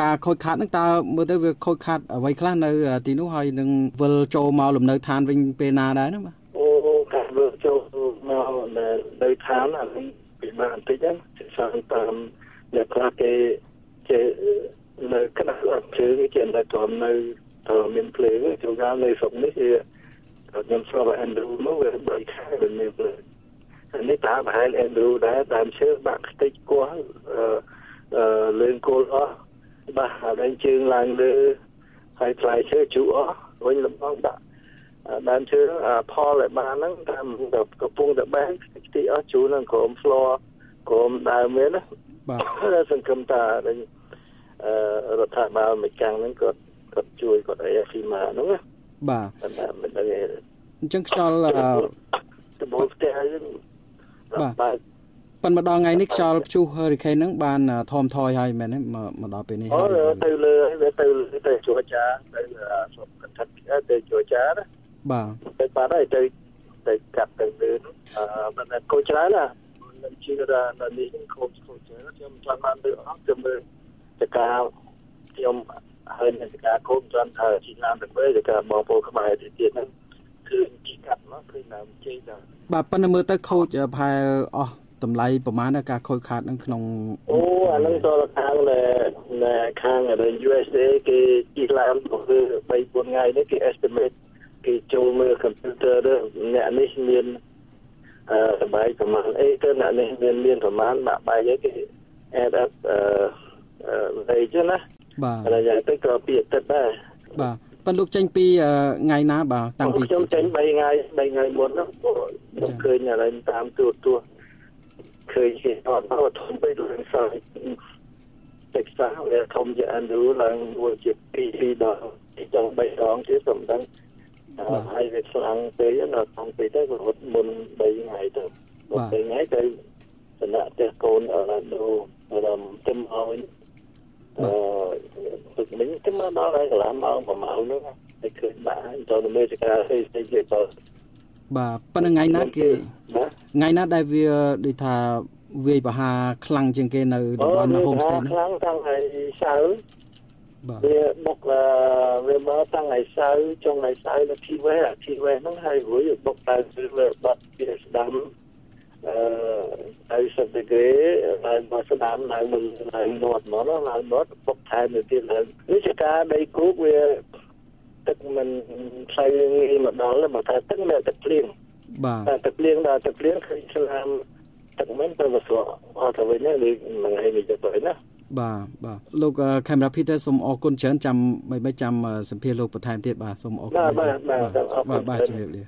ការខូចខាតហ្នឹងតើមើលទៅវាខូចខាតអ្វីខ្លះនៅទីនោះហើយនឹងវិលចូលមកលំនៅឋានវិញពេលណាដែរហ្នឹងបាទអូការវិលចូលមកនៅឋានអានេះពិបាកបន្តិចហ្នឹងសិក្សាតាមអ្នកខ្លះគេជានៅក្តារអត់ជើងជានៅតាមនៅមានភ្លើងចូលកាលនៅស្រុកនេះគឺខ្ញុំស្គាល់ Andrew មកវាបីខែវាមានភ្លើងនេះតាមប្រហែល Andrew ដែរតាមឈើបាក់ខ្ទេចគោះអឺអឺលើងគោលអស់ បាទហើយជើងឡើងលើហើយផ្លែឈើជូរអស់វិញលំងដាក់ដើមឈើផលឲ្យបានហ្នឹងតាមកំពុងតែបែកខ្ទេចអស់ជូរនឹងក្រុម floor ក្រុមដើមមានណាបាទសង្ឃឹមថាអឺរដ្ឋាភិបាលមួយកាំងហ្នឹងគាត់គាត់ជួយគាត់អីហ្វីម៉ាហ្នឹងណាបាទមិនដឹងអញ្ចឹងខ្យល់ដបូលផ្ទះហ្នឹងបាទ ប៉ុន្តែម្ដងថ្ងៃនេះខ្យល់ព្យុះ hurricane ហ្នឹងបានធំថយហើយមែនទេមកដល់ពេលនេះអូទៅលើទៅទៅជួចាទៅសុំកថាទៅជួចាណាបាទទៅបាត់ហើយទៅទៅកាត់ទៅលើអឺមិនគោច្រើនណាមិនជឿថានៅនេះខូចខូចច្រើនខ្ញុំចង់បានទៅអស់ខ្ញុំមើលចកាខ្ញុំហើយនឹងចកាគោមចង់ថាជីណាមទៅមើលចកាបងប្អូនខ្មែរទៀតហ្នឹងគឺជីកាត់មកគឺនៅជ័យដែរបាទប៉ុន្តែមើលទៅខូចប្រហែលអស់ តម្លៃប្រមាណការខូចខាតនឹងក្នុងអូអានឹងតលខាងនៅខាងនៅ USA គេជីកឡើងគឺ3 4ថ្ងៃនេះគេ estimate គេចូលមើល computer អ្នកនេះមានអឺតម្លៃប្រមាណអីទៅអ្នកនេះមានមានប្រមាណបាក់បែកអីគេ add up អឺអីចឹងណាបាទហើយយ៉ាងទៅក៏ពីអាទិត្យដែរបាទប៉ុន្តែលោកចេញពីថ្ងៃណាបាទតាំងពីខ្ញុំចេញ3ថ្ងៃ3ថ្ងៃមុនហ្នឹងខ្ញុំឃើញឥឡូវតាមទូរទស្សន៍ ញគេអត់មកធំពេកឡើងសោះតិចសោះវាធំជាអានឌូឡើងមួយជា2 2ដល់ចង់3ដងទៀតសំដៅហើយវាខ្លាំងពេកដល់ធំពេកទៅរត់មុន3ថ្ងៃទៅ3ថ្ងៃទៅសំណាក់ផ្ទះកូនអរឡាន់ដូដល់ទឹមឲ្យអឺទឹកមិញទៅមកដល់ហើយកន្លះម៉ោងប្រហែលនោះតែឃើញបាក់ចូលទៅមើលចការផ្សេងផ្សេងទៀតទៅ បាទប៉ុន្តែថ្ងៃណាគេថ្ងៃណាដែលវាដូចថាវាយបហាខ្លាំងជាងគេនៅតំបន់ homestay ខ្លាំងតាំងថ្ងៃសៅរ៍បាទវាបុកវាមកតាំងថ្ងៃសៅរ៍ចុងថ្ងៃសៅរ៍នៅទីវេអាទីវេហ្នឹងហើយរួយបុកតែវាបាត់ពីស្ដាំអឺហើយសិតគេហើយមកស្ដាំឡើងនឹងឡើងនត់មកឡើងនត់បុកថែមទៅទៀតហើយនេះជាការដីគោកវា ទឹកមិនផ្លូវងាយមកដល់មកថាទឹកមានទឹកភ្លៀងបាទតែទឹកភ្លៀងដល់ទឹកភ្លៀងឃើញស្លាមទឹកមិនទៅមកស្រកអត់ទៅវិញនេះមួយថ្ងៃនេះទៅណាបាទបាទលោកខេមរាភីតសូមអរគុណច្រើនចាំមិនមិនចាំសម្ភារលោកបន្ថែមទៀតបាទសូមអរគុណបាទបាទបាទបាទបាទជំរាបលា